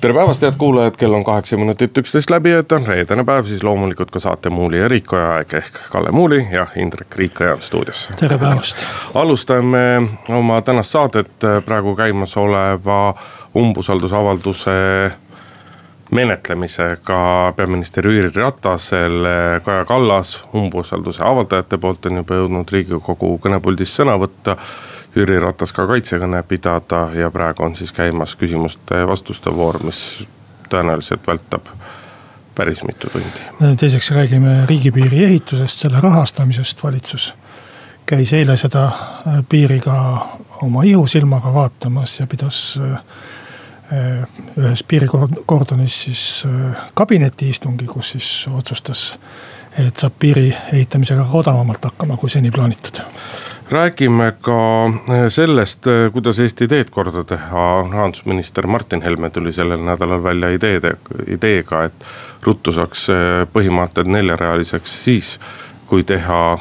tere päevast, head kuulajad, kell on kaheksa minutit üksteist läbi, et on reedene päev, siis loomulikult ka saate Muuli ja Riikoja aeg ehk Kalle Muuli ja Indrek Riikoja on stuudios. tere päevast. alustame oma tänast saadet praegu käimasoleva umbusaldusavalduse menetlemisega peaminister Jüri Ratasele, Kaja Kallas umbusalduse avaldajate poolt on juba jõudnud riigikogu kõnepuldis sõna võtta Jüri Ratas ka kaitsekõne pidada ja praegu on siis käimas küsimuste-vastuste voor, mis tõenäoliselt vältab päris mitu tundi. teiseks räägime riigipiiri ehitusest, selle rahastamisest, valitsus käis eile seda äh, piiri ka oma ihusilmaga vaatamas ja pidas äh, ühes piirikordonis siis äh, kabinetiistungi, kus siis otsustas, et saab piiri ehitamisega odavamalt hakkama, kui seni plaanitud räägime ka eh, sellest, eh, kuidas Eesti teed korda teha. rahandusminister Martin Helme tuli sellel nädalal välja ideede, ideega, et ruttu saaks eh, põhimaanteed neljarealiseks siis, kui teha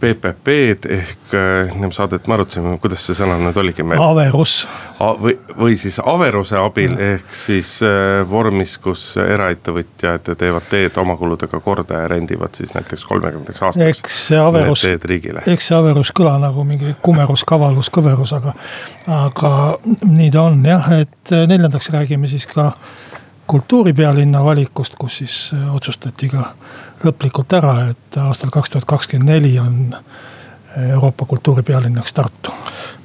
PPP-d ehk ennem saadet me arutasime, kuidas see sõna nüüd oligi meil. averus. või, või siis averuse abil mm. ehk siis äh, vormis, kus eraettevõtjad teevad teed oma kuludega korda ja rendivad siis näiteks kolmekümneks aastaks. eks see averus, eks see averus kõla nagu mingi kumerus, kavalus, kõverus, aga, aga nii ta on jah, et neljandaks räägime siis ka kultuuripealinna valikust, kus siis äh, otsustati ka lõplikult ära, et aastal kaks tuhat kakskümmend neli on Euroopa kultuuripealinnaks Tartu.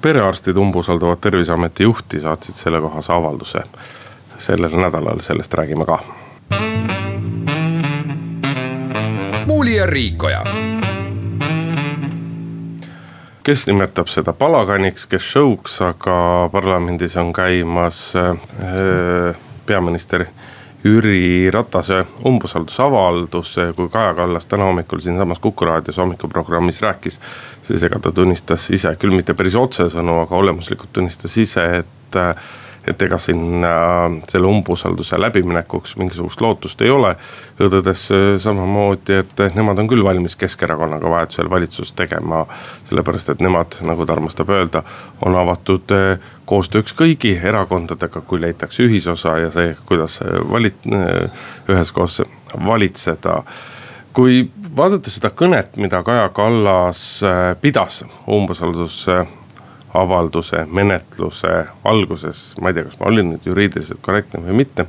perearstid umbusaldavad terviseameti juhti, saatsid sellekohase avalduse sellel nädalal, sellest räägime ka. muuli ja Riikoja kes nimetab seda palaganiks, kes show'ks, aga parlamendis on käimas äh, peaminister Jüri Ratase umbusaldusavaldus, kui Kaja Kallas täna hommikul siinsamas Kuku raadios hommikuprogrammis rääkis. siis ega ta tunnistas ise, küll mitte päris otsesõnu, aga olemuslikult tunnistas ise, et et ega siin äh, selle umbusalduse läbiminekuks mingisugust lootust ei ole. tõdes äh, samamoodi, et nemad on küll valmis Keskerakonnaga vajadusel valitsust tegema. sellepärast, et nemad, nagu ta armastab öelda, on avatud äh, koostööks kõigi erakondadega, kui leitakse ühisosa ja see, kuidas valit-, üheskoos valitseda kui vaadata seda kõnet, mida Kaja Kallas pidas umbusaldus avalduse menetluse alguses, ma ei tea, kas ma olin nüüd juriidiliselt korrektne või mitte,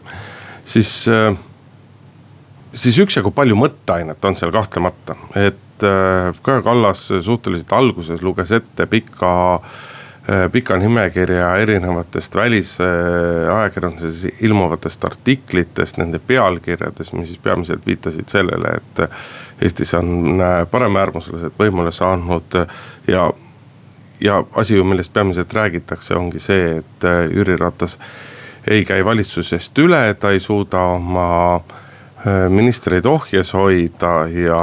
siis, äh, siis üksjagu palju mõtteainet on seal kahtlemata, et äh, Kaja Kallas suhteliselt alguses luges ette pika äh, pika nimekirja erinevatest välisajakirjanduses ilmuvatest artiklitest, nende pealkirjadest, mis siis peamiselt viitasid sellele, et Eestis on paremäärmuslased võimule saanud ja ja asi ju, millest peamiselt räägitakse, ongi see, et äh, Jüri Ratas ei käi valitsusest üle, ta ei suuda oma äh, ministreid ohjes hoida ja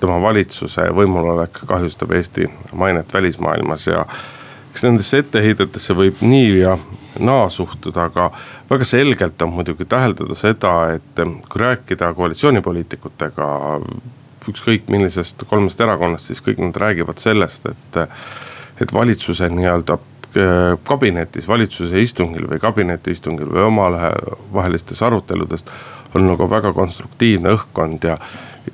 tema valitsuse võimulolek kahjustab Eesti mainet välismaailmas ja eks nendesse etteheidetesse võib nii ja naa suhtuda, aga väga selgelt on muidugi täheldada seda, et äh, kui rääkida koalitsioonipoliitikutega ükskõik millisest kolmest erakonnast, siis kõik nad räägivad sellest, et et valitsuse nii-öelda äh, kabinetis, valitsuse istungil või kabinetiistungil või omavahelistes aruteludes on nagu väga konstruktiivne õhkkond ja.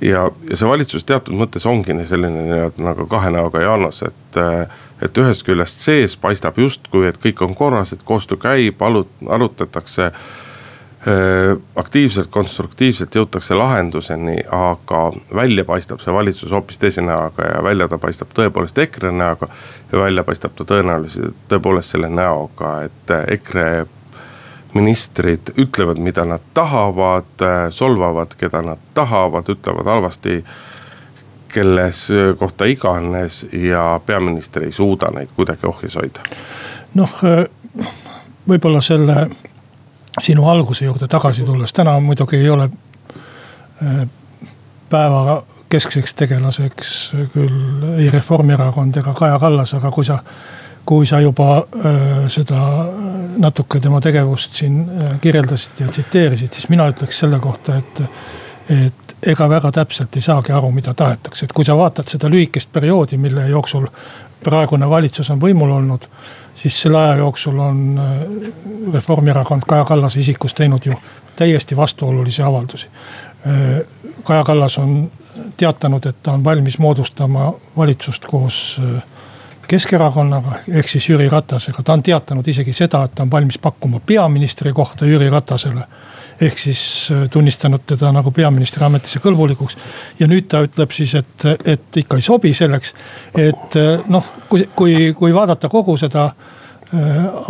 ja, ja see valitsus teatud mõttes ongi selline nii-öelda nagu kahe näoga Jaanos, et, äh, et ühest küljest sees paistab justkui, et kõik on korras, et koostöö käib, arutatakse Äh, aktiivselt, konstruktiivselt jõutakse lahenduseni, aga välja paistab see valitsus hoopis teise näoga ja välja ta paistab tõepoolest EKRE näoga. ja välja paistab ta tõenäoliselt tõepoolest selle näoga, et EKRE ministrid ütlevad, mida nad tahavad, solvavad, keda nad tahavad, ütlevad halvasti kelles kohta iganes ja peaminister ei suuda neid kuidagi ohjes hoida. noh, võib-olla selle sinu alguse juurde tagasi tulles, täna muidugi ei ole äh, päeva keskseks tegelaseks küll ei Reformierakond ega Kaja Kallas, aga kui sa kui sa juba äh, seda natuke tema tegevust siin äh, kirjeldasid ja tsiteerisid, siis mina ütleks selle kohta, et, et ega väga täpselt ei saagi aru, mida tahetakse, et kui sa vaatad seda lühikest perioodi, mille jooksul praegune valitsus on võimul olnud. siis selle aja jooksul on äh, Reformierakond Kaja Kallase isikus teinud ju täiesti vastuolulisi avaldusi. Kaja Kallas on teatanud, et ta on valmis moodustama valitsust koos äh, Keskerakonnaga ehk siis Jüri Ratasega, ta on teatanud isegi seda, et ta on valmis pakkuma peaministri kohta Jüri Ratasele. Ehk siis äh, tunnistanud teda nagu peaministri ametisse kõlbulikuks. ja nüüd ta ütleb siis, et, et ikka ei sobi selleks, et äh, noh, kui, kui, kui vaadata kogu seda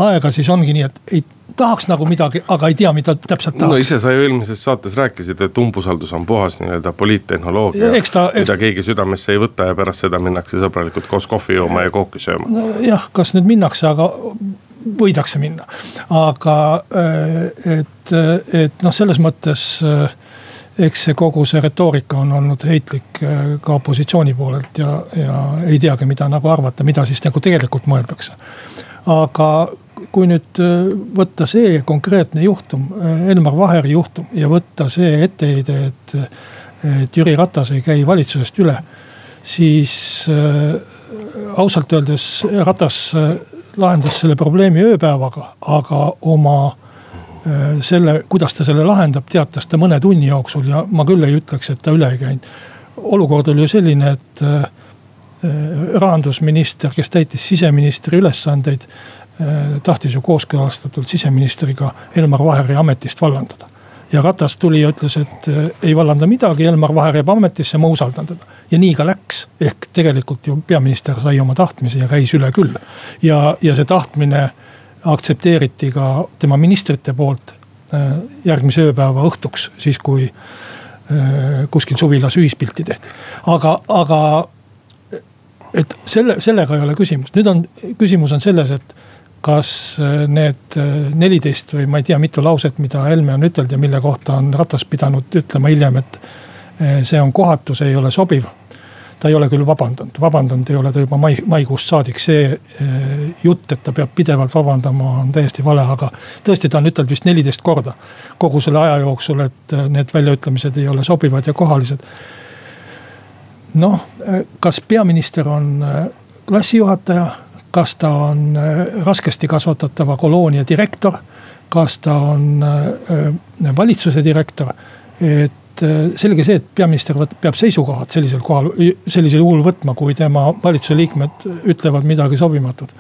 aega, siis ongi nii, et ei tahaks nagu midagi, aga ei tea, mida täpselt tahaks. no ise sa ju eelmises saates rääkisid, et umbusaldus on puhas nii-öelda poliittehnoloogia. mida keegi südamesse ei võta ja pärast seda minnakse sõbralikult koos kohvi jooma ja kooki sööma. nojah, kas nüüd minnakse, aga võidakse minna. aga äh, et, et noh, selles mõttes äh, eks see kogu see retoorika on olnud heitlik äh, ka opositsiooni poolelt ja, ja ei teagi, mida nagu arvata, mida siis nagu tegelikult mõeldakse. aga kui nüüd äh, võtta see konkreetne juhtum, äh, Elmar Vaheri juhtum ja võtta see etteheide, et, et Jüri Ratas ei käi valitsusest üle. siis äh, ausalt öeldes Ratas äh, lahendas selle probleemi ööpäevaga, aga oma äh, selle, kuidas ta selle lahendab, teatas ta mõne tunni jooksul ja ma küll ei ütleks, et ta üle ei käinud. olukord oli ju selline, et äh, rahandusminister, kes täitis siseministri ülesandeid Äh, tahtis ju kooskõlastatult siseministriga Elmar Vaheri ametist vallandada. Ja Ratas tuli ja ütles, et äh, ei vallanda midagi, Elmar Vaher jääb ametisse, ma usaldan teda. ja nii ka läks, ehk tegelikult ju peaminister sai oma tahtmise ja käis üle küll. ja, ja see tahtmine aktsepteeriti ka tema ministrite poolt äh, järgmise ööpäeva õhtuks, siis kui kuskil suvilas ühispilti tehti. aga, aga et selle, sellega ei ole küsimus, nüüd on, küsimus on selles, et kas äh, need äh, neliteist või ma ei tea, mitu lauset, mida Helme on ütelnud ja mille kohta on Ratas pidanud ütlema hiljem, et äh, see on kohatu, see ei ole sobiv. ta ei ole küll vabandanud, vabandanud ei ole ta juba mai, maikuust saadik, see jutt, et ta peab pidevalt vabandama, on täiesti vale, aga tõesti, ta on ütelnud vist neliteist korda kogu selle aja jooksul, et need väljaütlemised ei ole sobivad ja kohalised. noh, kas peaminister on klassijuhataja kas ta on äh, raskesti kasvatatava koloonia direktor, kas ta on äh, valitsuse direktor. et äh, selge see, et peaminister peab seisukohad sellisel kohal, sellisel juhul võtma, kui tema valitsuse liikmed ütlevad midagi sobimatut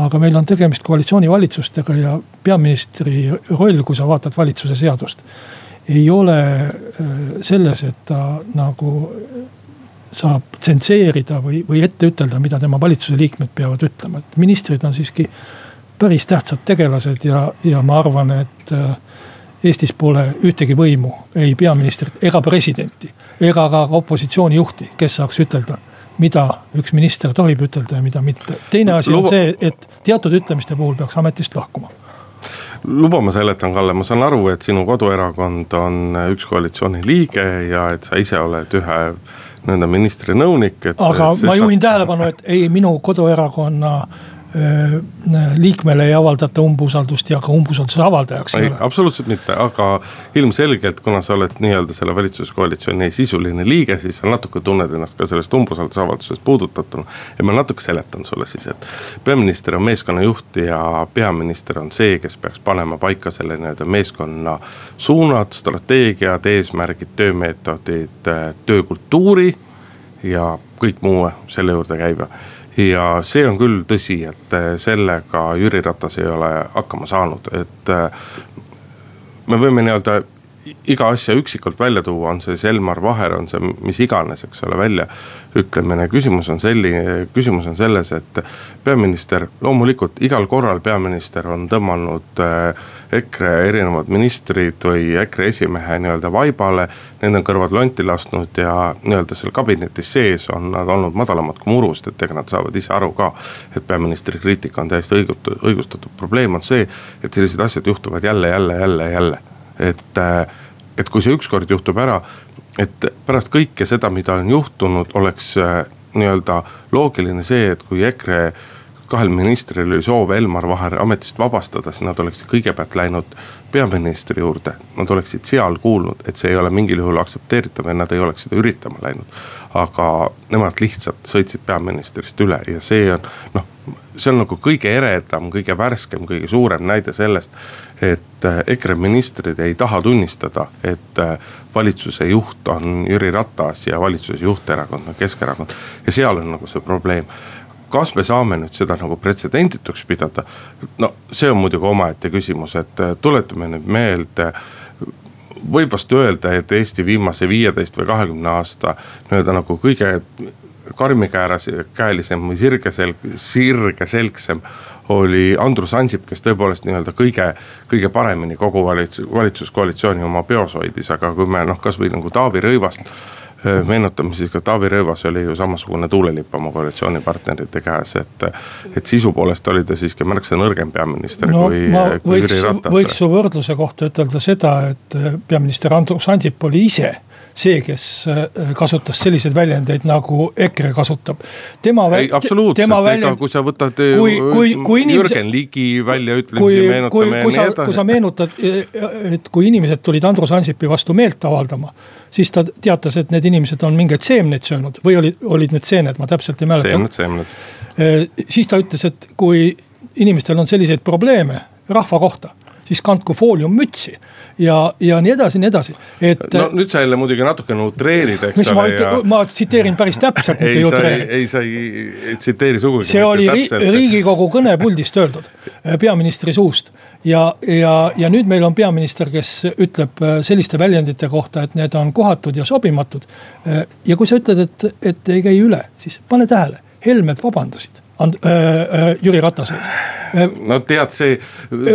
aga meil on tegemist koalitsioonivalitsustega ja peaministri roll, kui sa vaatad valitsuse seadust. ei ole selles, et ta nagu saab tsenseerida või, või ette ütelda, mida tema valitsuse liikmed peavad ütlema, et ministrid on siiski päris tähtsad tegelased ja, ja ma arvan, et äh, Eestis pole ühtegi võimu, ei peaministrit ega presidenti ega ka opositsiooni juhti, kes saaks ütelda, mida üks minister tohib ütelda ja mida mitte. teine asi on see, et teatud ütlemiste puhul peaks ametist lahkuma. Luba ma seletan, Kalle, ma saan aru, et sinu koduerakond on üks koalitsiooni liige ja et sa ise oled ühe nii-öelda ministri nõunik. aga ma juhin tähelepanu, et ei minu koduerakonna liikmele ei avaldata umbusaldust ja ka umbusalduse avaldajaks ei, ei ole. absoluutselt mitte, aga ilmselgelt, kuna sa oled nii-öelda selle valitsuskoalitsiooni sisuline liige, siis sa natuke tunned ennast ka sellest umbusaldusavaldusest puudutatuna. ja ma natuke seletan sulle siis, et peaminister on meeskonna juht ja peaminister on see, kes peaks panema paika selle nii-öelda meeskonna suunad, strateegiad, eesmärgid, töömeetodid, töökultuuri ja kõik muu selle juurde käiva ja see on küll tõsi, et äh, sellega Jüri Ratas ei ole hakkama saanud, et äh, me võime nii-öelda iga asja üksikult välja tuua, on see siis Elmar Vaher, on see mis iganes, eks ole, väljaütlemine. küsimus on selline, küsimus on selles, et peaminister, loomulikult igal korral peaminister on tõmmanud äh, EKRE erinevad ministrid või EKRE esimehe nii-öelda vaibale. Nende kõrvad lonti lasknud ja nii-öelda seal kabinetis sees on nad olnud madalamad kui murust, et ega nad saavad ise aru ka. et peaministri kriitika on täiesti õigustatud, õigustatud, probleem on see, et sellised asjad juhtuvad jälle, jälle, jälle, jälle et, et kui see ükskord juhtub ära et pärast kõike seda, mida on juhtunud, oleks äh, nii-öelda loogiline see, et kui EKRE kahel ministril oli soov Elmar Vaher ametist vabastada, siis nad oleksid kõigepealt läinud peaministri juurde. Nad oleksid seal kuulnud, et see ei ole mingil juhul aktsepteeritav ja nad ei oleks seda üritama läinud. aga nemad lihtsalt sõitsid peaministrist üle ja see on noh, see on nagu kõige eredam, kõige värskem, kõige suurem näide sellest. et äh, EKRE ministrid ei taha tunnistada, et äh, valitsuse juht on Jüri Ratas ja valitsuse juhterakond on Keskerakond ja seal on nagu see probleem kas me saame nüüd seda nagu pretsedendituks pidada? no see on muidugi omaette küsimus, et äh, tuletame nüüd meelde võib vast öelda, et Eesti viimase viieteist või kahekümne aasta nii-öelda nagu kõige karmikäelisem või sirgeselg, sirgeselgsem oli Andrus Ansip, kes tõepoolest nii-öelda kõige, kõige paremini kogu valitsus, valitsuskoalitsiooni oma peos hoidis, aga kui me noh, kasvõi nagu Taavi Rõivast meenutame siis ka Taavi Rõivas oli ju samasugune tuulelipp oma koalitsioonipartnerite käes, et. et sisu poolest oli ta siiski märksa nõrgem peaminister no, kui, kui Jüri Ratas. võiks su võrdluse kohta ütelda seda, et peaminister Andrus Ansip oli ise see, kes äh, kasutas selliseid väljendeid nagu EKRE kasutab. tema. ei, absoluutselt, väljend... kui sa võtad kui, kui, kui inimesed... Jürgen Ligi väljaütlemisi meenutame ja nii edasi. kui sa meenutad, et kui inimesed tulid Andrus Ansipi vastu meelt avaldama siis ta teatas, et need inimesed on mingeid seemneid söönud või olid, olid need seened, ma täpselt ei mäleta. seemned, seemned. Äh, siis ta ütles, et kui inimestel on selliseid probleeme rahva kohta siis kandku fooliummütsi ja, ja nii edasi, nii edasi, et. no nüüd sa jälle muidugi natukene utreerid, eks ole. mis ma, tsiteerin päris täpselt, mitte ei utreeri. ei, sa ei tsiteeri sugugi. see oli täpselt. riigikogu kõnepuldist öeldud äh, peaministri suust ja, ja, ja nüüd meil on peaminister, kes ütleb äh, selliste väljendite kohta, et need on kohatud ja sobimatud. Äh, ja kui sa ütled, et, et ei käi üle, siis pane tähele, Helmed vabandasid And, äh, äh, Jüri Ratase ees äh, no tead, see,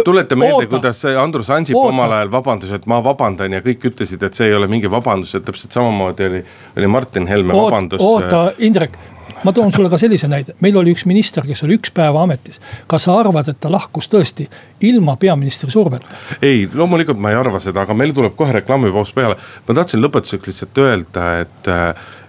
tuleta meelde, kuidas Andrus Ansip oota. omal ajal vabandas, et ma vabandan ja kõik ütlesid, et see ei ole mingi vabandus, et täpselt samamoodi oli, oli Martin Helme oot, vabandus. oota, Indrek, ma toon sulle ka sellise näite, meil oli üks minister, kes oli üks päev ametis. kas sa arvad, et ta lahkus tõesti ilma peaministri surveta? ei, loomulikult ma ei arva seda, aga meil tuleb kohe reklaamipaus peale. ma tahtsin lõpetuseks lihtsalt öelda, et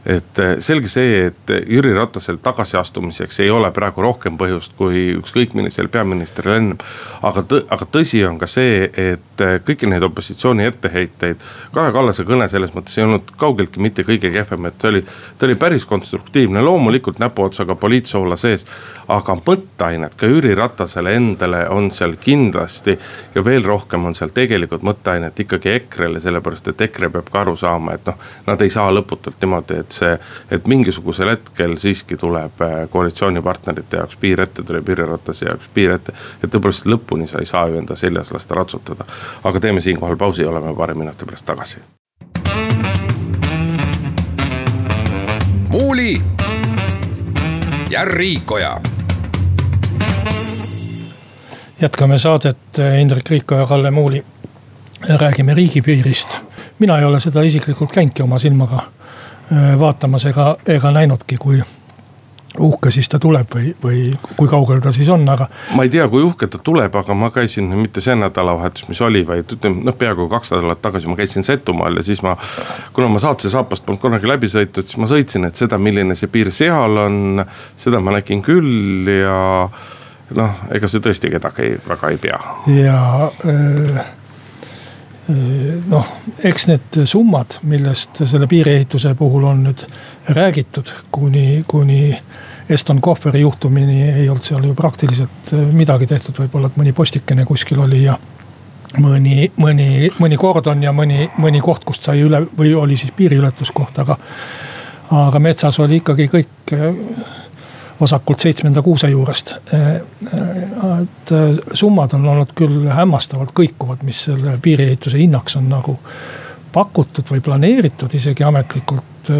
et selge see, et Jüri Ratasel tagasiastumiseks ei ole praegu rohkem põhjust kui ükskõik millisel peaministril ennem. aga tõ-, aga tõsi on ka see, et kõiki neid opositsiooni etteheiteid. Kaja Kallase kõne selles mõttes ei olnud kaugeltki mitte kõige kehvem, et ta oli, ta oli päris konstruktiivne, loomulikult näpuotsaga poliitsoola sees. aga mõtteainet ka Jüri Ratasele endale on seal kindlasti ja veel rohkem on seal tegelikult mõtteainet ikkagi EKRE-le, sellepärast et EKRE peab ka aru saama, et noh, nad ei saa lõputult niimoodi, et see, et mingisugusel hetkel siiski tuleb äh, koalitsioonipartnerite jaoks piir ette, tuleb Jüri Ratase jaoks piir ette. et tõepoolest lõpuni sa ei saa ju enda seljas lasta ratsutada. aga teeme siinkohal pausi, oleme paari minuti pärast tagasi. muuli ja Riikoja jätkame saadet Indrek Riiko ja Kalle Muuli. räägime riigipiirist. mina ei ole seda isiklikult käinudki oma silmaga Äh, vaatamas ega, ega näinudki, kui uhke siis ta tuleb või, või kui kaugel ta siis on, aga. ma ei tea, kui uhke ta tuleb, aga ma käisin mitte see nädalavahetus, mis oli, vaid ütleme noh, peaaegu kaks nädalat tagasi ma käisin Setumaal ja siis ma. kuna ma saatse saapast polnud kunagi läbi sõitnud, siis ma sõitsin, et seda, milline see piir seal on, seda ma nägin küll ja noh, ega see tõesti kedagi väga ei pea. ja öö äh, noh, eks need summad, millest selle piiriehituse puhul on nüüd räägitud, kuni, kuni Eston Kohveri juhtumini ei olnud seal ju praktiliselt midagi tehtud, võib-olla, et mõni postikene kuskil oli ja mõni, mõni, mõni kordon ja mõni, mõni koht, kust sai üle või oli siis piiriületuskoht, aga. aga metsas oli ikkagi kõik vasakult seitsmenda kuuse juurest. et summad on olnud küll hämmastavalt kõikuvad, mis selle piiriehituse hinnaks on nagu pakutud või planeeritud isegi ametlikult.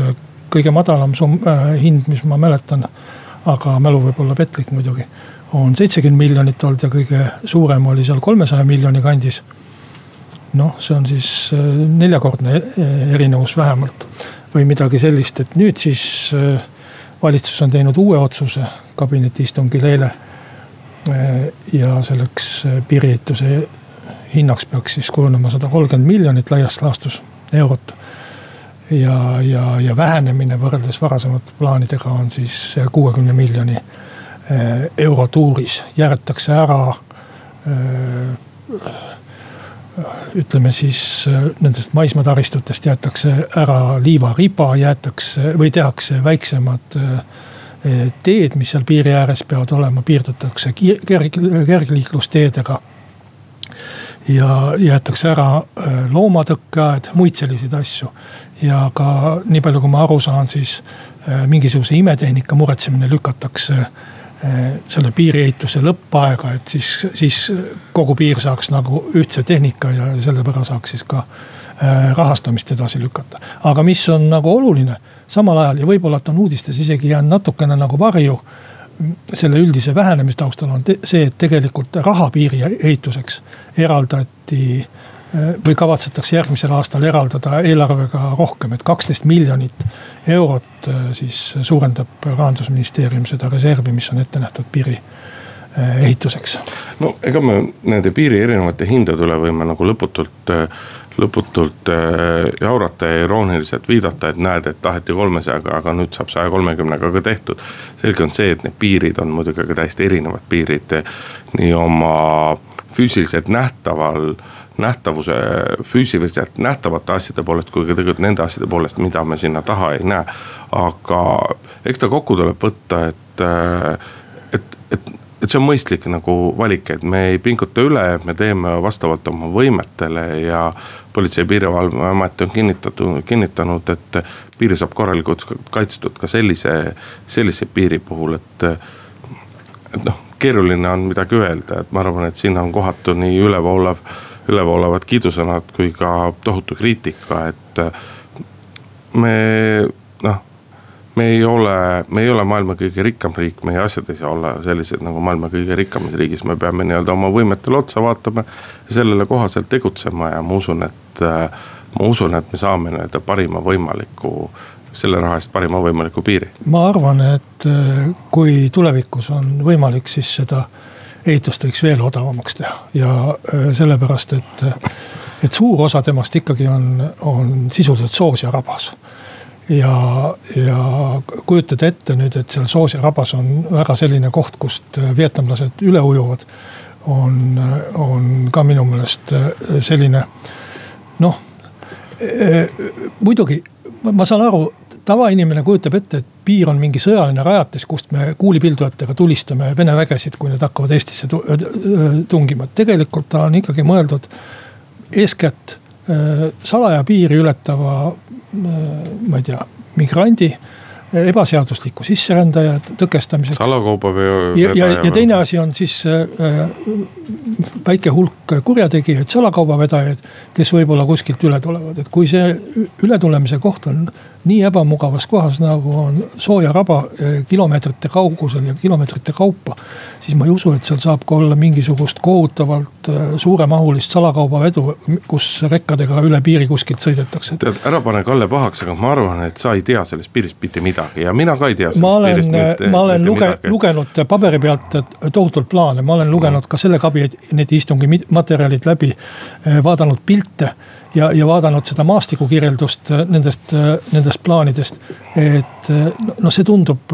Kõige madalam sum-, hind, mis ma mäletan, aga mälu võib olla petlik muidugi, on seitsekümmend miljonit olnud ja kõige suurem oli seal kolmesaja miljoni kandis. noh, see on siis neljakordne erinevus vähemalt või midagi sellist, et nüüd siis valitsus on teinud uue otsuse kabinetiistungil eile. ja selleks piiriehituse hinnaks peaks siis kujunema sada kolmkümmend miljonit laias laastus eurot. Ja, ja, ja vähenemine võrreldes varasemate plaanidega on siis kuuekümne miljoni euro tuuris, jäetakse ära ütleme siis nendest maismaataristutest jäetakse ära liivariba, jäetakse või tehakse väiksemad teed, mis seal piiri ääres peavad olema, piirdutakse kerg, kergliiklusteedega. Ja jäetakse ära loomatõkkeaed, muid selliseid asju. ja ka nii palju, kui ma aru saan, siis mingisuguse imetehnika muretsemine lükatakse Eh, selle piiriehituse lõppaega, et siis, siis kogu piir saaks nagu ühtse tehnika ja selle võrra saaks siis ka rahastamist edasi lükata. aga mis on nagu oluline samal ajal ja võib-olla ta on uudistes isegi jäänud natukene nagu varju. Selle üldise vähenemise taustal on see, et tegelikult raha piiri ehituseks eraldati või kavatsetakse järgmisel aastal eraldada eelarvega rohkem, et kaksteist miljonit eurot äh, siis suurendab rahandusministeerium seda reservi, mis on ette nähtud piiri äh, ehituseks. no ega me nende piiri erinevate hindade üle võime nagu lõputult, äh, lõputult jaurata ja irooniliselt viidata, et näed, et taheti kolmesajaga, aga nüüd saab saja kolmekümnega ka tehtud. selge on see, et need piirid on muidugi ka täiesti erinevad piirid nii oma füüsiliselt nähtaval nähtavuse, füüsiliselt nähtavate asjade poolest, kui ka tegelikult nende asjade poolest, mida me sinna taha ei näe. aga eks ta kokku tuleb võtta, et, et, et, et see on mõistlik nagu valik, et me ei pinguta üle, me teeme vastavalt oma võimetele ja. politsei- ja piirivalveamet on kinnitatud, kinnitanud, et piir saab korralikult kaitstud ka sellise, sellise piiri puhul, et. et noh, keeruline on midagi öelda, et ma arvan, et siin on kohatu nii ülevoolav ülevoolavad kiidusõnad kui ka tohutu kriitika, et me noh me ei ole, me ei ole maailma kõige rikkam riik, meie asjad ei saa olla sellised nagu maailma kõige rikkamas riigis, me peame nii-öelda oma võimetele otsa vaatama. sellele kohaselt tegutsema ja ma usun, et, ma usun, et me saame nii-öelda parima võimaliku, selle raha eest parima võimaliku piiri. ma arvan, et kui tulevikus on võimalik, siis seda ehitust võiks veel odavamaks teha ja äh, sellepärast, et, et suur osa temast ikkagi on, on sisuliselt soos ja rabas ja, ja kujutada ette nüüd, et seal soos ja rabas on väga selline koht, kust vietnamlased üle ujuvad. on, on ka minu meelest äh, selline noh, äh, muidugi ma saan aru tavainimene kujutab ette, et piir on mingi sõjaline rajatis, kust me kuulipildujatega tulistame Vene vägesid, kui need hakkavad Eestisse tungima. tegelikult ta on ikkagi mõeldud eeskätt salaja piiri ületava, ma ei tea, migrandi ebaseadusliku sisserändaja tõkestamiseks. salakaubaveo. ja, ja, ja teine asi on siis äh, väike hulk kurjategijaid, salakaubavedajaid, kes võib-olla kuskilt üle tulevad, et kui see ületulemise koht on nii ebamugavas kohas, nagu on Sooja raba kilomeetrite kaugusel ja kilomeetrite kaupa. siis ma ei usu, et seal saab ka olla mingisugust kohutavalt äh, suuremahulist salakaubavedu, kus rekkadega üle piiri kuskilt sõidetakse. tead, ära pane Kalle pahaks, aga ma arvan, et sa ei tea sellest piirist mitte midagi ja mina ka ei tea. ma olen, ma olen luge, lugenud paberi pealt tohutult plaane, ma olen lugenud ka selle kabineti istungi materjalid läbi, vaadanud pilte ja, ja vaadanud seda maastikukirjeldust äh, nendest, äh, nendest plaanidest. et noh, see tundub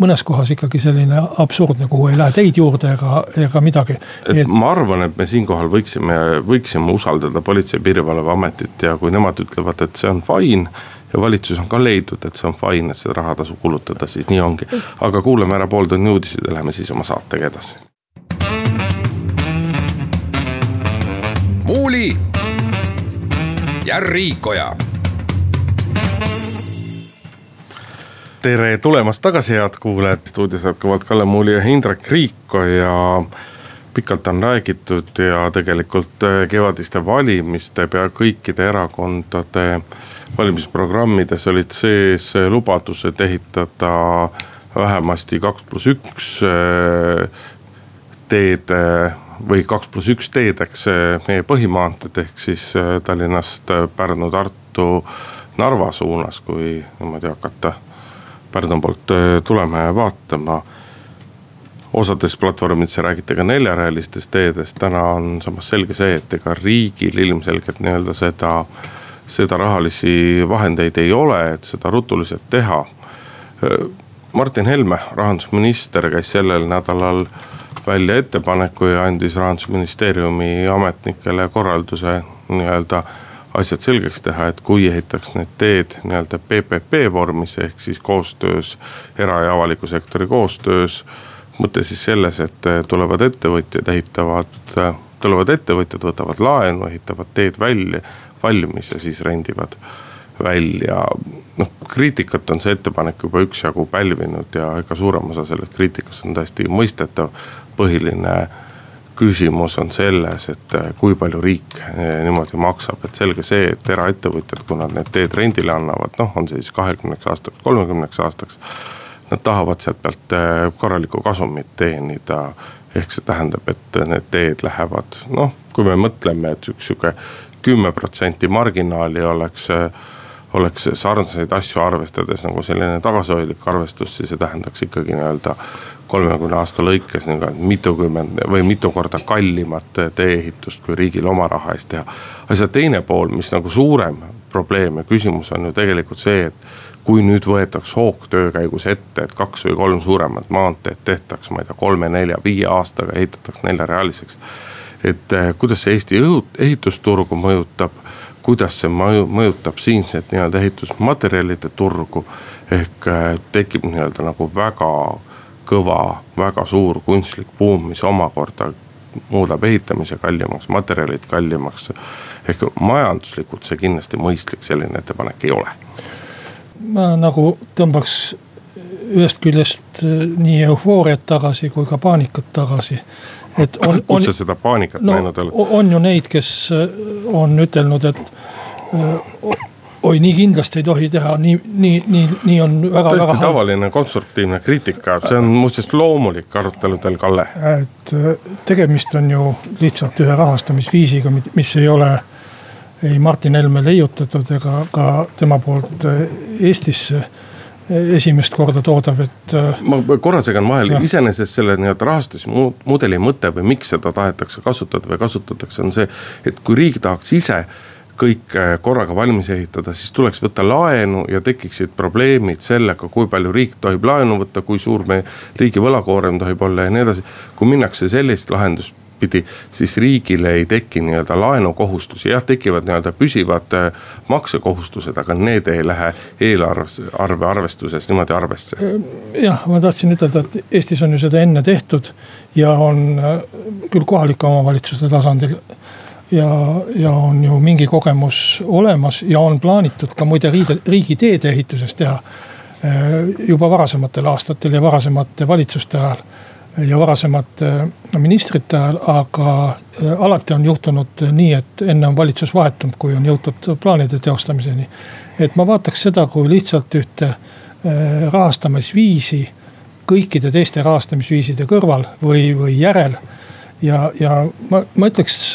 mõnes kohas ikkagi selline absurdne, kuhu ei lähe teid juurde ega, ega midagi. et ma arvan, et me siinkohal võiksime, võiksime usaldada Politsei- ja Piirivalveametit ja kui nemad ütlevad, et see on fine ja valitsus on ka leidnud, et see on fine, et seda raha tasub kulutada, siis nii ongi. aga kuulame ära pooltunni uudised ja läheme siis oma saatega edasi. muuli ja Riikoja. tere tulemast tagasi, head kuulajad, stuudios jätkuvalt Kalle Muuli ja Indrek Riiko ja pikalt on räägitud ja tegelikult äh, kevadiste valimiste pea kõikide erakondade valimisprogrammides olid sees lubadused ehitada vähemasti kaks pluss üks äh, teede või kaks pluss üks teedeks meie põhimaanteed ehk siis äh, Tallinnast äh, Pärnu, Tartu, Narva suunas, kui niimoodi hakata Pärnu poolt äh, tulema ja vaatama. osades platvormides räägite ka neljarealistest teedest, täna on samas selge see, et ega riigil ilmselgelt nii-öelda seda seda rahalisi vahendeid ei ole, et seda rutuliselt teha. Martin Helme, rahandusminister, käis sellel nädalal välja ettepaneku ja andis rahandusministeeriumi ametnikele korralduse nii-öelda asjad selgeks teha, et kui ehitaks need teed nii-öelda PPP vormis ehk siis koostöös, era- ja avaliku sektori koostöös. mõte siis selles, et tulevad ettevõtjad, ehitavad, tulevad ettevõtjad, võtavad laenu, ehitavad teed välja, valmis ja siis rendivad välja. noh, kriitikat on see ettepanek juba üksjagu pälvinud ja ega suurem osa sellest kriitikast on täiesti mõistetav. Põhiline küsimus on selles, et äh, kui palju riik äh, niimoodi maksab, et selge see, et eraettevõtjad, kui nad need teed rendile annavad, noh, on see siis kahekümneks aastaks, kolmekümneks aastaks. Nad tahavad sealt pealt äh, korralikku kasumit teenida. ehk see tähendab, et need teed lähevad, noh, kui me mõtleme, et üks sihuke kümme protsenti marginaali oleks oleks sarnaseid asju arvestades nagu selline tagasihoidlik arvestus, siis see tähendaks ikkagi nii-öelda kolmekümne aasta lõikes nagu mitukümmend või mitu korda kallimat tee-ehitust, kui riigil oma raha eest teha. asja teine pool, mis nagu suurem probleem ja küsimus on ju tegelikult see, et kui nüüd võetaks hoogtöö käigus ette, et kaks või kolm suuremat maanteed tehtaks, ma ei tea, kolme-nelja-viie aastaga ehitataks neljarealiseks. et eh, kuidas see Eesti ehitusturgu mõjutab kuidas see mõjutab siinset nii-öelda ehitusmaterjalide turgu. ehk äh, tekib nii-öelda nagu väga kõva, väga suur kunstlik buum, mis omakorda muudab ehitamise kallimaks, materjalid kallimaks. ehk majanduslikult see kindlasti mõistlik selline ettepanek ei ole. ma nagu tõmbaks ühest küljest äh, nii eufooriat tagasi kui ka paanikat tagasi et on. kus sa seda paanikat no, näinud oled? on ju neid, kes äh, on ütelnud, et äh, oi, nii kindlasti ei tohi teha, nii, nii, nii, nii on väga. täiesti tavaline konstruktiivne kriitika, see on muuseas loomulik aruteludel, Kalle. et äh, tegemist on ju lihtsalt ühe rahastamisviisiga, mis ei ole ei Martin Helme leiutatud ega ka tema poolt Eestisse esimest korda toodav, et. Äh, ma korra segan vahele, iseenesest selle nii-öelda rahastusmudeli mõte või miks seda tahetakse kasutada või kasutatakse, on see, et kui riik tahaks ise kõik äh, korraga valmis ehitada, siis tuleks võtta laenu ja tekiksid probleemid sellega, kui palju riik tohib laenu võtta, kui suur meie riigi võlakoorem tohib olla ja nii edasi. kui minnakse sellist lahendust pidi, siis riigile ei teki nii-öelda laenukohustusi, jah, tekivad nii-öelda püsivad äh, maksekohustused, aga need ei lähe eelarves, arve arvestuses niimoodi arvesse. Äh, jah, ma tahtsin ütelda, et Eestis on ju seda enne tehtud ja on küll kohalike omavalitsuste tasandil ja, ja on ju mingi kogemus olemas ja on plaanitud ka muide riigi, riigi teede ehituses teha juba varasematel aastatel ja varasemate valitsuste ajal ja varasemate ministrite ajal, aga äh, alati on juhtunud nii, et enne on valitsus vahetunud, kui on jõutud plaanide teostamiseni. et ma vaataks seda kui lihtsalt ühte äh, rahastamisviisi kõikide teiste rahastamisviiside kõrval või, või järel. Ja, ja ma, ma ütleks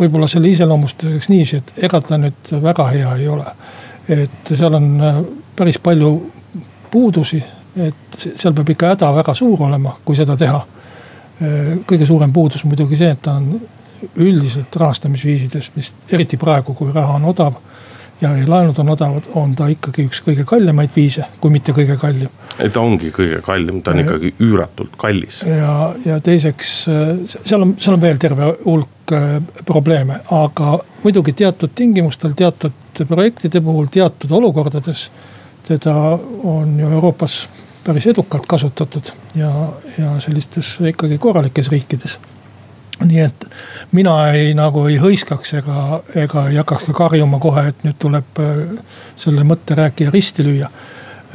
võib-olla selle iseloomustuseks niiviisi, et ega ta nüüd väga hea ei ole. et seal on päris palju puudusi et seal peab ikka häda väga suur olema, kui seda teha. kõige suurem puudus muidugi see, et ta on üldiselt rahastamisviisides, mis eriti praegu, kui raha on odav ja laenud on odavad, on ta ikkagi üks kõige kallimaid viise, kui mitte kõige kallim. ei, ta ongi kõige kallim, ta on ikkagi üüratult kallis. ja, ja teiseks seal on, seal on veel terve hulk äh, probleeme, aga muidugi teatud tingimustel, teatud projektide puhul, teatud olukordades teda on ju Euroopas päris edukalt kasutatud ja, ja sellistes ikkagi korralikes riikides. Nii et mina ei nagu ei hõiskaks ega, ega ei hakkaks ka karjuma kohe, et nüüd tuleb äh, selle mõtterääkija risti lüüa.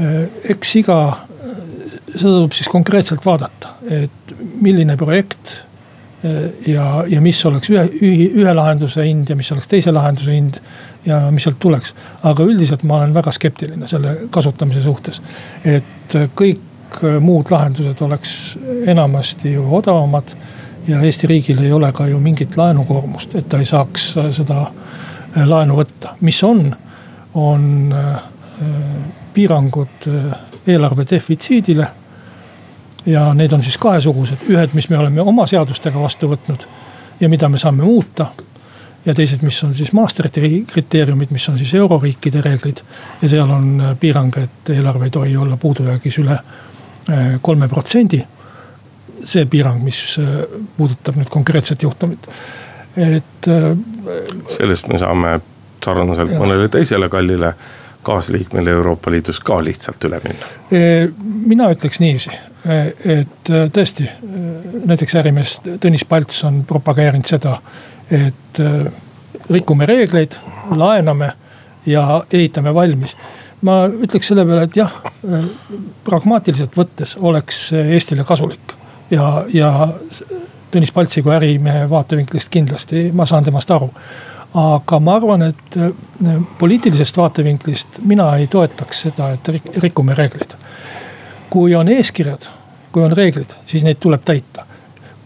Äh, eks iga, äh, seda tuleb siis konkreetselt vaadata, et milline projekt ja, ja mis oleks ühe, ühe lahenduse hind ja mis oleks teise lahenduse hind ja mis sealt tuleks. aga üldiselt ma olen väga skeptiline selle kasutamise suhtes. et kõik muud lahendused oleks enamasti ju odavamad. Ja Eesti riigil ei ole ka ju mingit laenukoormust, et ta ei saaks seda äh, laenu võtta, mis on, on äh, piirangud äh, eelarve defitsiidile. ja need on siis kahesugused, ühed, mis me oleme oma seadustega vastu võtnud ja mida me saame muuta ja teised, mis on siis Maastrichti kriteeriumid, mis on siis euroriikide reeglid. ja seal on piirang, et eelarve ei tohi olla puudujäägis üle kolme protsendi. See piirang, mis puudutab nüüd konkreetset juhtumit, et. sellest me saame sarnaselt mõnele teisele kallile kaasliikmele Euroopa Liidus ka lihtsalt üle minna? mina ütleks niiviisi, et tõesti näiteks ärimees Tõnis Palts on propageerinud seda, et rikume reegleid, laename ja ehitame valmis. ma ütleks selle peale, et jah, pragmaatiliselt võttes oleks Eestile kasulik ja, ja Tõnis Paltsi kui ärimehe vaatevinklist kindlasti, ma saan temast aru aga ma arvan, et äh, poliitilisest vaatevinklist mina ei toetaks seda, et rikume reegleid. kui on eeskirjad, kui on reeglid, siis neid tuleb täita.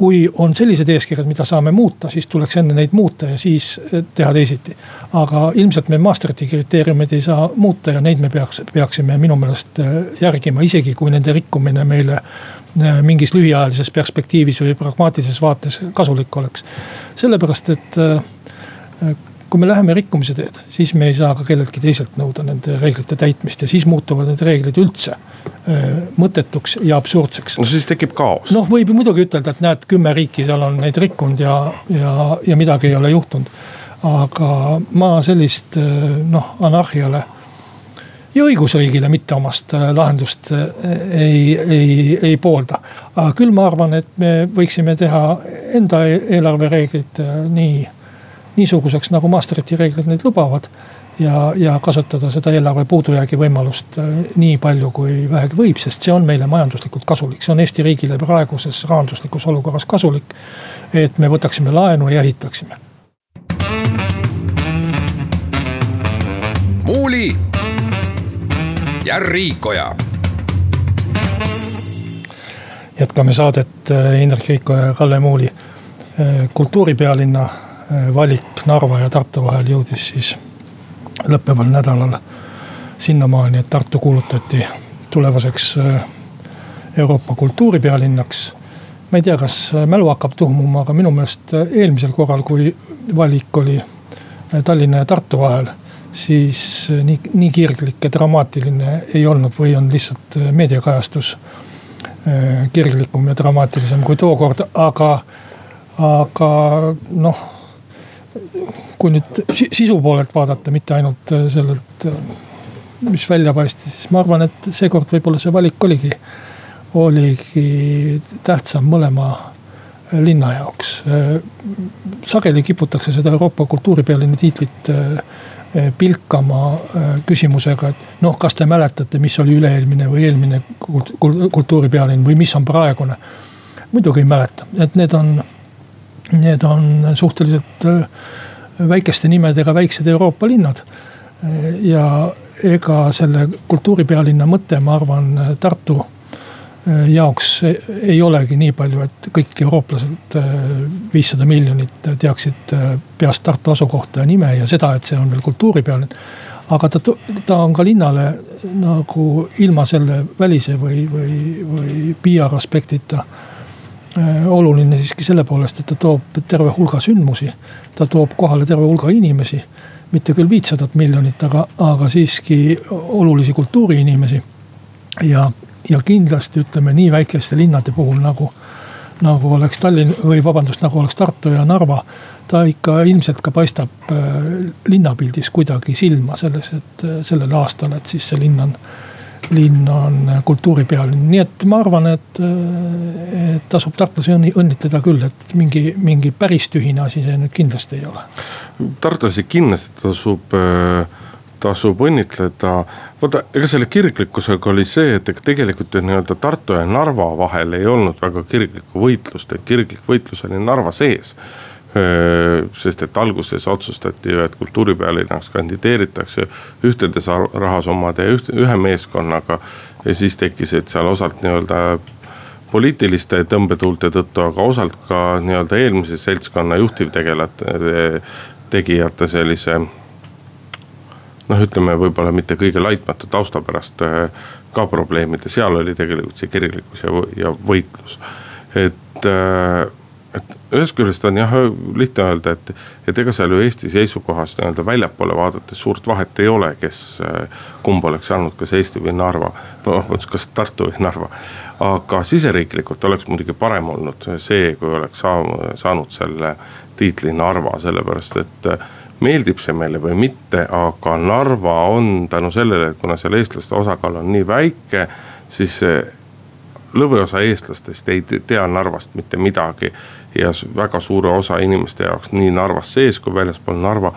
kui on sellised eeskirjad, mida saame muuta, siis tuleks enne neid muuta ja siis äh, teha teisiti. aga ilmselt me Maastrichti kriteeriumeid ei saa muuta ja neid me peaks, peaksime minu meelest äh, järgima, isegi kui nende rikkumine meile mingis lühiajalises perspektiivis või pragmaatilises vaates kasulik oleks. sellepärast, et kui me läheme rikkumise teed, siis me ei saa ka kelleltki teiselt nõuda nende reeglite täitmist ja siis muutuvad need reeglid üldse mõttetuks ja absurdseks. no siis tekib kaos. noh, võib ju muidugi ütelda, et näed, kümme riiki seal on neid rikkunud ja, ja, ja midagi ei ole juhtunud. aga ma sellist noh, anarhiale ja õigusriigile mitteomast lahendust ei, ei, ei poolda. aga küll ma arvan, et me võiksime teha enda eelarvereeglid nii niisuguseks, nagu Maastrichti reeglid neid lubavad. ja, ja kasutada seda eelarve puudujäägi võimalust äh, nii palju, kui vähegi võib, sest see on meile majanduslikult kasulik, see on Eesti riigile praeguses rahanduslikus olukorras kasulik. et me võtaksime laenu ja ehitaksime. muuli ja Riikoja jätkame saadet äh, Indrek Riikoja ja Kalle Muuli äh, kultuuripealinna Äh, valik Narva ja Tartu vahel jõudis siis lõppeval nädalal sinnamaani, et Tartu kuulutati tulevaseks Euroopa kultuuripealinnaks. ma ei tea, kas mälu hakkab tuhmuma, aga minu meelest eelmisel korral, kui valik oli Tallinna ja Tartu vahel, siis nii, nii kirglik ja dramaatiline ei olnud või on lihtsalt meediakajastus kirglikum ja dramaatilisem kui tookord, aga, aga noh kui nüüd sisu poolelt vaadata, mitte ainult sellelt, mis välja paistis, siis ma arvan, et seekord võib-olla see valik oligi, oligi tähtsam mõlema linna jaoks. Sageli kiputakse seda Euroopa kultuuripealinna tiitlit pilkama küsimusega, et noh, kas te mäletate, mis oli üle-eelmine või eelmine kultuuripealinn või mis on praegune. muidugi ei mäleta, et need on Need on suhteliselt äh, väikeste nimedega väiksed Euroopa linnad. ja ega selle kultuuripealinna mõte, ma arvan, Tartu jaoks ei olegi nii palju, et kõik eurooplased äh, viissada miljonit teaksid peast Tartu asukohta ja nime ja seda, et see on veel kultuuripealinn. aga ta, ta on ka linnale nagu ilma selle välise või, või, või PR aspektita Äh, oluline siiski selle poolest, et ta toob terve hulga sündmusi. ta toob kohale terve hulga inimesi, mitte küll viitsadat miljonit, aga, aga siiski olulisi kultuuriinimesi. ja, ja kindlasti ütleme nii väikeste linnade puhul nagu, nagu oleks Tallinn või vabandust, nagu oleks Tartu ja Narva. ta ikka ilmselt ka paistab äh, linnapildis kuidagi silma selles, et äh, sellel aastal, et siis see linn on linn on kultuuripealinn, nii et ma arvan, et, et tasub tartlasi õnnitleda küll, et mingi, mingi päris tühine asi see nüüd kindlasti ei ole. tartlasi kindlasti tasub tasub õnnitleda, vaata, ega selle kirglikkusega oli see, et ega tegelikult ju nii-öelda Tartu ja Narva vahel ei olnud väga kirglikku võitlust, et kirglik võitlus oli Narva sees sest et alguses otsustati ju, et kultuuripealinnaks kandideeritakse ühtedes rahasummade ja üht, ühe meeskonnaga. ja siis tekkisid seal osalt nii-öelda poliitiliste tõmbetuulte tõttu, aga osalt ka nii-öelda eelmise seltskonna juhtivtegelejate, tegijate sellise. Noh, ütleme võib-olla mitte kõige laitmatu tausta pärast ka probleemid ja seal oli tegelikult see kirglikkus ja, ja võitlus, et et ühest küljest on jah lihtne öelda, et, et ega seal ju Eesti seisukohast nii-öelda väljapoole vaadates suurt vahet ei ole, kes, kumb oleks saanud, kas Eesti või Narva. vabandust, kas Tartu või Narva. aga siseriiklikult oleks muidugi parem olnud see, kui oleks saanud selle tiitli Narva, sellepärast et meeldib see meile või mitte, aga Narva on tänu sellele, et kuna seal eestlaste osakaal on nii väike, siis lõviosa eestlastest ei tea Narvast mitte midagi. ja väga suure osa inimeste jaoks nii Narvas sees kui väljaspool Narva.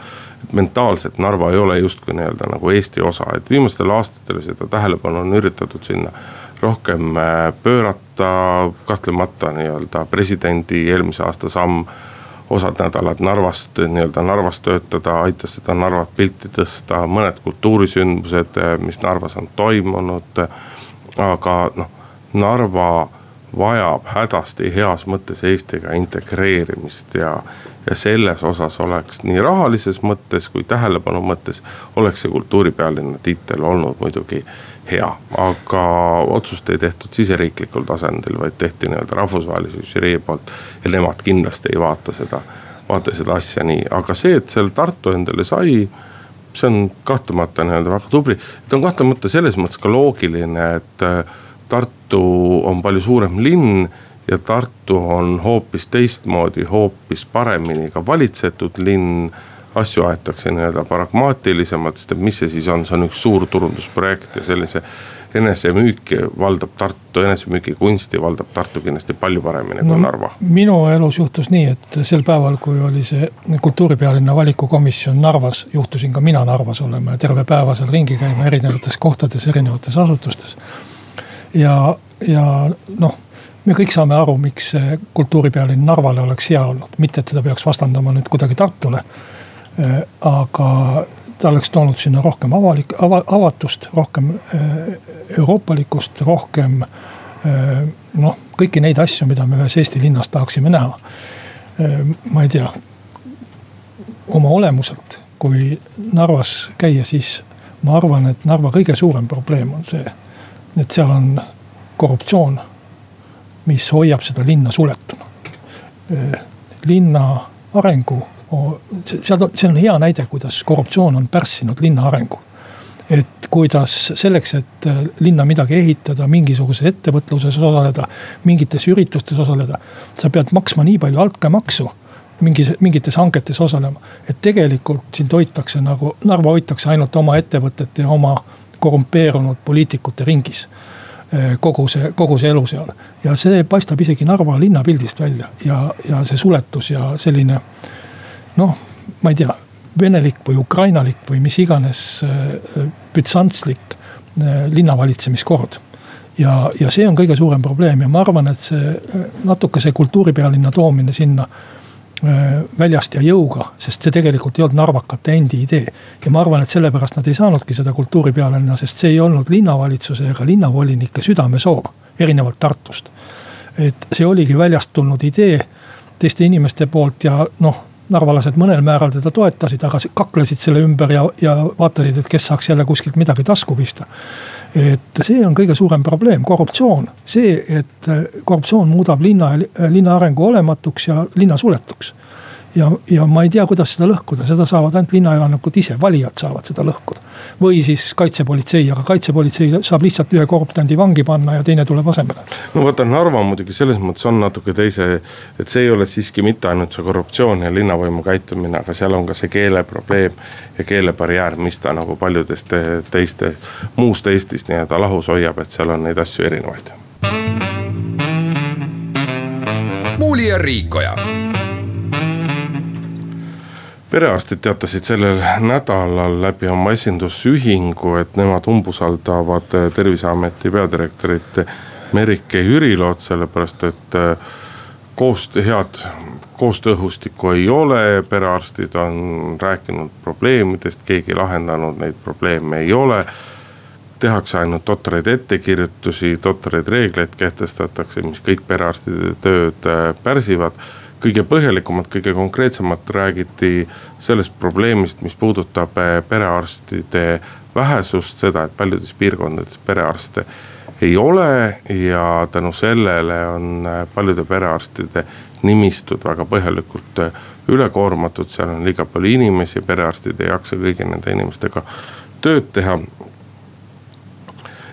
mentaalselt Narva ei ole justkui nii-öelda nagu Eesti osa, et viimastel aastatel seda tähelepanu on üritatud sinna rohkem äh, pöörata. kahtlemata nii-öelda presidendi eelmise aasta samm osad nädalad Narvast, nii-öelda Narvas töötada, aitas seda Narvat pilti tõsta, mõned kultuurisündmused, äh, mis Narvas on toimunud. aga noh Narva vajab hädasti heas mõttes Eestiga integreerimist ja, ja selles osas oleks nii rahalises mõttes kui tähelepanu mõttes oleks see kultuuripealinna tiitel olnud muidugi hea. aga otsust ei tehtud siseriiklikul tasandil, vaid tehti nii-öelda rahvusvahelise žüree poolt ja nemad kindlasti ei vaata seda, vaata seda asja nii, aga see, et seal Tartu endale sai see on kahtlemata nii-öelda väga tubli, ta on kahtlemata selles mõttes ka loogiline, et Tartu on palju suurem linn ja Tartu on hoopis teistmoodi, hoopis paremini ka valitsetud linn. Asju aetakse nii-öelda pragmaatilisemalt, sest et mis see siis on, see on üks suur turundusprojekt ja sellise enesemüüki valdab Tartu, enesemüügi kunsti valdab Tartu kindlasti palju paremini no, kui Narva. minu elus juhtus nii, et sel päeval, kui oli see kultuuripealinna valikukomisjon Narvas, juhtusin ka mina Narvas olema ja terve päeva seal ringi käima erinevates kohtades, erinevates asutustes ja, ja noh, me kõik saame aru, miks kultuuripealinn Narvale oleks hea olnud, mitte et teda peaks vastandama nüüd kuidagi Tartule. Äh, aga ta oleks toonud sinna rohkem avalik, ava, avatust, rohkem äh, euroopalikkust, rohkem äh, noh, kõiki neid asju, mida me ühes Eesti linnas tahaksime näha. ma ei tea, oma olemuselt, kui Narvas käia, siis ma arvan, et Narva kõige suurem probleem on see et seal on korruptsioon, mis hoiab seda linna suletuna. linna arengu, seal see on hea näide, kuidas korruptsioon on pärssinud linna arengu. et kuidas selleks, et linna midagi ehitada, mingisuguses ettevõtluses osaleda, mingites üritustes osaleda, sa pead maksma nii palju altkäemaksu mingis, mingites hangetes osalema. et tegelikult sind hoitakse nagu, Narva hoitakse ainult oma ettevõtete ja oma korrumpeerunud poliitikute ringis eh, kogu see, kogu see elu seal. ja see paistab isegi Narva linnapildist välja ja, ja see suletus ja selline noh, ma ei tea, venelik või ukrainalik või mis iganes eh, bütsantslik eh, linnavalitsemiskord. ja, ja see on kõige suurem probleem ja ma arvan, et see natuke see kultuuripealinna toomine sinna Äh, väljast ja jõuga, sest see tegelikult ei olnud narvakate endi idee. ja ma arvan, et sellepärast nad ei saanudki seda kultuuripealinna, sest see ei olnud linnavalitsuse ega linnavolinike südamesoov, erinevalt Tartust. et see oligi väljast tulnud idee teiste inimeste poolt ja noh, narvalased mõnel määral teda toetasid, aga kaklesid selle ümber ja, ja vaatasid, et kes saaks jälle kuskilt midagi tasku pista et see on kõige suurem probleem, korruptsioon. see, et äh, korruptsioon muudab linna, linna arengu olematuks ja linna suletuks. Ja, ja ma ei tea, kuidas seda lõhkuda, seda saavad ainult linnaelanikud ise, valijad saavad seda lõhkuda. või siis kaitsepolitsei, aga kaitsepolitsei saab lihtsalt ühe korruptandi vangi panna ja teine tuleb asemele. no vaata, Narva muidugi selles mõttes on natuke teise, et see ei ole siiski mitte ainult see korruptsioon ja linnavõimu käitumine, aga seal on ka see keeleprobleem ja keelebarjäär, mis ta nagu paljudest teiste, muust Eestist nii-öelda lahus hoiab, et seal on neid asju erinevaid. muuli ja Riikoja perearstid teatasid sellel nädalal läbi oma esindusühingu, et nemad umbusaldavad terviseameti peadirektorit Merike Jürilot, sellepärast et koostöö, head koostööõhustikku ei ole, perearstid on rääkinud probleemidest, keegi lahendanud neid probleeme ei ole. tehakse ainult totraid ettekirjutusi, totraid reegleid kehtestatakse, mis kõik perearstide tööd äh, pärsivad. Kõige põhjalikumalt, kõige konkreetsemalt räägiti sellest probleemist, mis puudutab äh, perearstide vähesust, seda, et paljudes piirkondades perearste ei ole ja tänu sellele on paljude perearstide nimistud väga põhjalikult ülekoormatud, seal on liiga palju inimesi, perearstid ei jaksa kõigi nende inimestega tööd teha.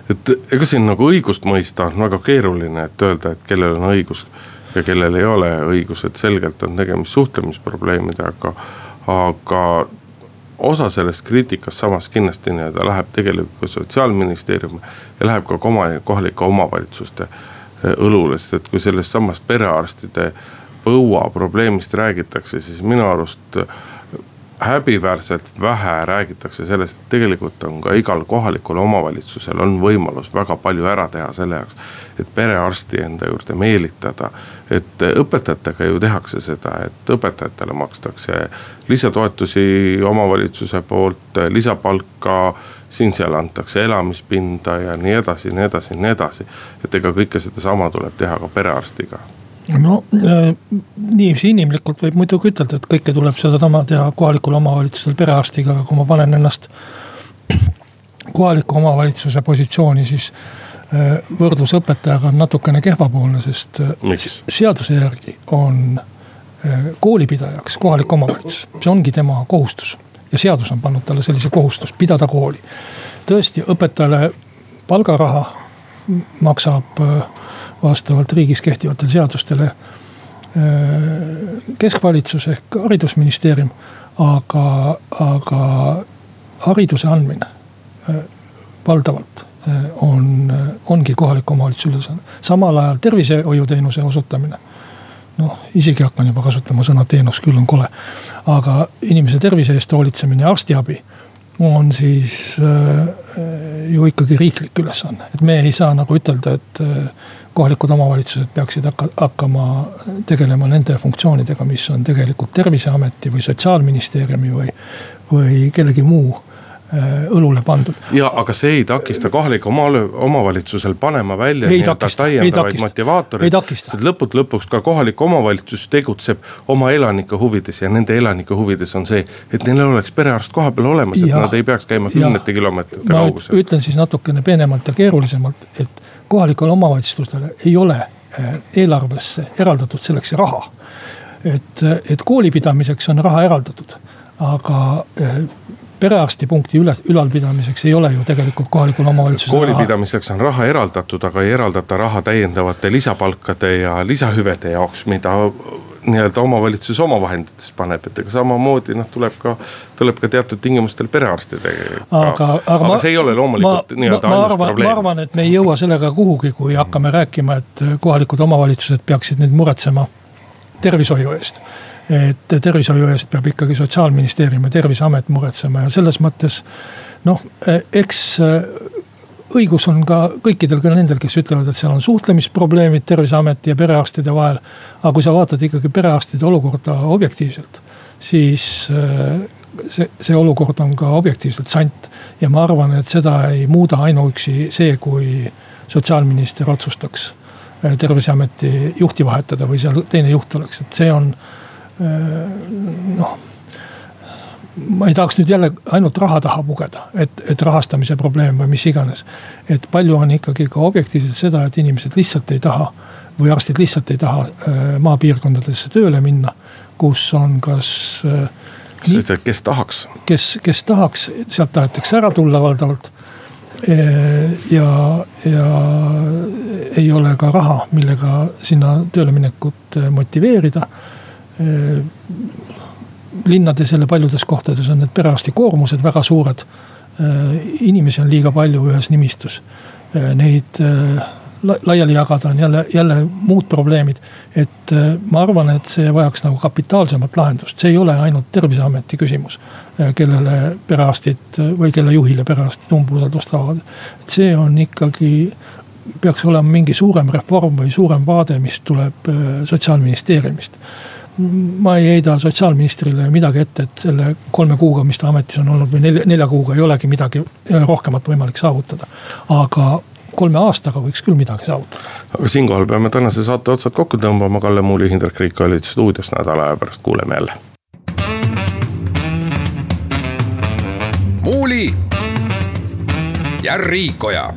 et ega siin nagu õigust mõista on väga keeruline, et öelda, et kellel on õigus ja kellel ei ole õigus, et selgelt on tegemist suhtlemisprobleemidega, aga osa sellest kriitikast samas kindlasti nii-öelda läheb tegelikult sotsiaalministeeriumi ja läheb ka kohalike omavalitsuste eh, õlule, sest et kui sellest samast perearstide põua probleemist räägitakse, siis minu arust häbiväärselt vähe räägitakse sellest, et tegelikult on ka igal kohalikul omavalitsusel on võimalus väga palju ära teha selle jaoks. et perearsti enda juurde meelitada, et õpetajatega ju tehakse seda, et õpetajatele makstakse lisatoetusi omavalitsuse poolt, lisapalka siin-seal antakse elamispinda ja nii edasi, nii edasi, nii edasi. et ega kõike sedasama tuleb teha ka perearstiga no äh, niiviisi inimlikult võib muidugi ütelda, et kõike tuleb sedasama teha kohalikul omavalitsusel perearstiga, aga kui ma panen ennast kohaliku omavalitsuse positsiooni, siis äh, võrdlus õpetajaga on natukene kehvapoolne, sest äh, Miks? seaduse järgi on koolipidajaks kohalik omavalitsus, see ongi tema kohustus. ja seadus on pannud talle sellise kohustuse, pidada kooli. tõesti, õpetajale palgaraha maksab äh, vastavalt riigis kehtivatele seadustele äh, keskvalitsus ehk haridusministeerium. aga, aga hariduse andmine äh, valdavalt äh, on, ongi kohaliku omavalitsuse ülesanne. samal ajal tervishoiuteenuse osutamine noh, isegi hakkan juba kasutama sõna teenus, küll on kole. aga inimese tervise eest hoolitsemine ja arstiabi on siis äh, ju ikkagi riiklik ülesanne, et me ei saa nagu ütelda, et äh, kohalikud omavalitsused peaksid hakka, hakkama tegelema nende funktsioonidega, mis on tegelikult terviseameti või sotsiaalministeeriumi või, või kellegi muu äh, õlule pandud. ja aga see ei takista kohalikul omavalitsusel panema välja nii-öelda täiendavaid motivaatoreid. sest lõppude lõpuks ka kohalik omavalitsus tegutseb oma elanike huvides ja nende elanike huvides on see, et neil oleks perearst kohapeal olemas, et ja, nad ei peaks käima kümnete kilomeetrite kaugusel. ütlen siis natukene peenemalt ja keerulisemalt, et kohalikele omavalitsustele ei ole eh, eelarvesse eraldatud selleks raha. et, et koolipidamiseks on raha eraldatud, aga eh, perearstipunkti üle, ülalpidamiseks ei ole ju tegelikult kohalikul omavalitsusel. koolipidamiseks on raha eraldatud, aga ei eraldata raha täiendavate lisapalkade ja lisahüvede jaoks, mida nii-öelda omavalitsus oma vahenditest paneb, et ega samamoodi noh, tuleb ka, tuleb ka teatud tingimustel perearstidega. aga, aga, aga ma, see ei ole loomulikult nii-öelda ainus probleem. ma arvan, et me ei jõua sellega kuhugi, kui hakkame rääkima, et kohalikud omavalitsused peaksid nüüd muretsema tervishoiu eest. et tervishoiu eest peab ikkagi sotsiaalministeerium ja terviseamet muretsema ja selles mõttes noh, eks õigus on ka kõikidel ka nendel, kes ütlevad, et seal on suhtlemisprobleemid terviseameti ja perearstide vahel. aga kui sa vaatad ikkagi perearstide olukorda objektiivselt, siis äh, see, see olukord on ka objektiivselt sant. ja ma arvan, et seda ei muuda ainuüksi see, kui sotsiaalminister otsustaks äh, terviseameti juhti vahetada või seal teine juht oleks, et see on äh, noh ma ei tahaks nüüd jälle ainult raha taha pugeda, et, et rahastamise probleem või mis iganes. et palju on ikkagi ka objektiivselt seda, et inimesed lihtsalt ei taha või arstid lihtsalt ei taha äh, maapiirkondadesse tööle minna, kus on kas äh,. sest et kes tahaks. kes, kes tahaks, sealt tahetakse ära tulla valdavalt e,. ja, ja ei ole ka raha, millega sinna tööle minekut äh, motiveerida linnades jälle paljudes kohtades on need perearsti koormused väga suured. Äh, inimesi on liiga palju ühes nimistus. Äh, neid äh, laiali jagada on jälle, jälle muud probleemid. et ma arvan, et see vajaks nagu kapitaalsemat lahendust, see ei ole ainult terviseameti küsimus. kellele perearstid või kelle juhile perearstid umbusaldust avavad. et see on ikkagi, peaks olema mingi suurem reform või suurem vaade, mis tuleb sotsiaalministeeriumist ma ei heida sotsiaalministrile midagi ette, et selle kolme kuuga, mis ta ametis on olnud või nelja, nelja kuuga ei olegi midagi rohkemat võimalik saavutada. aga kolme aastaga võiks küll midagi saavutada. aga siinkohal peame tänase saate otsad kokku tõmbama, Kalle Muuli, Hindrek Riik olid stuudios nädala aja pärast, kuuleme jälle. muuli ja Riikoja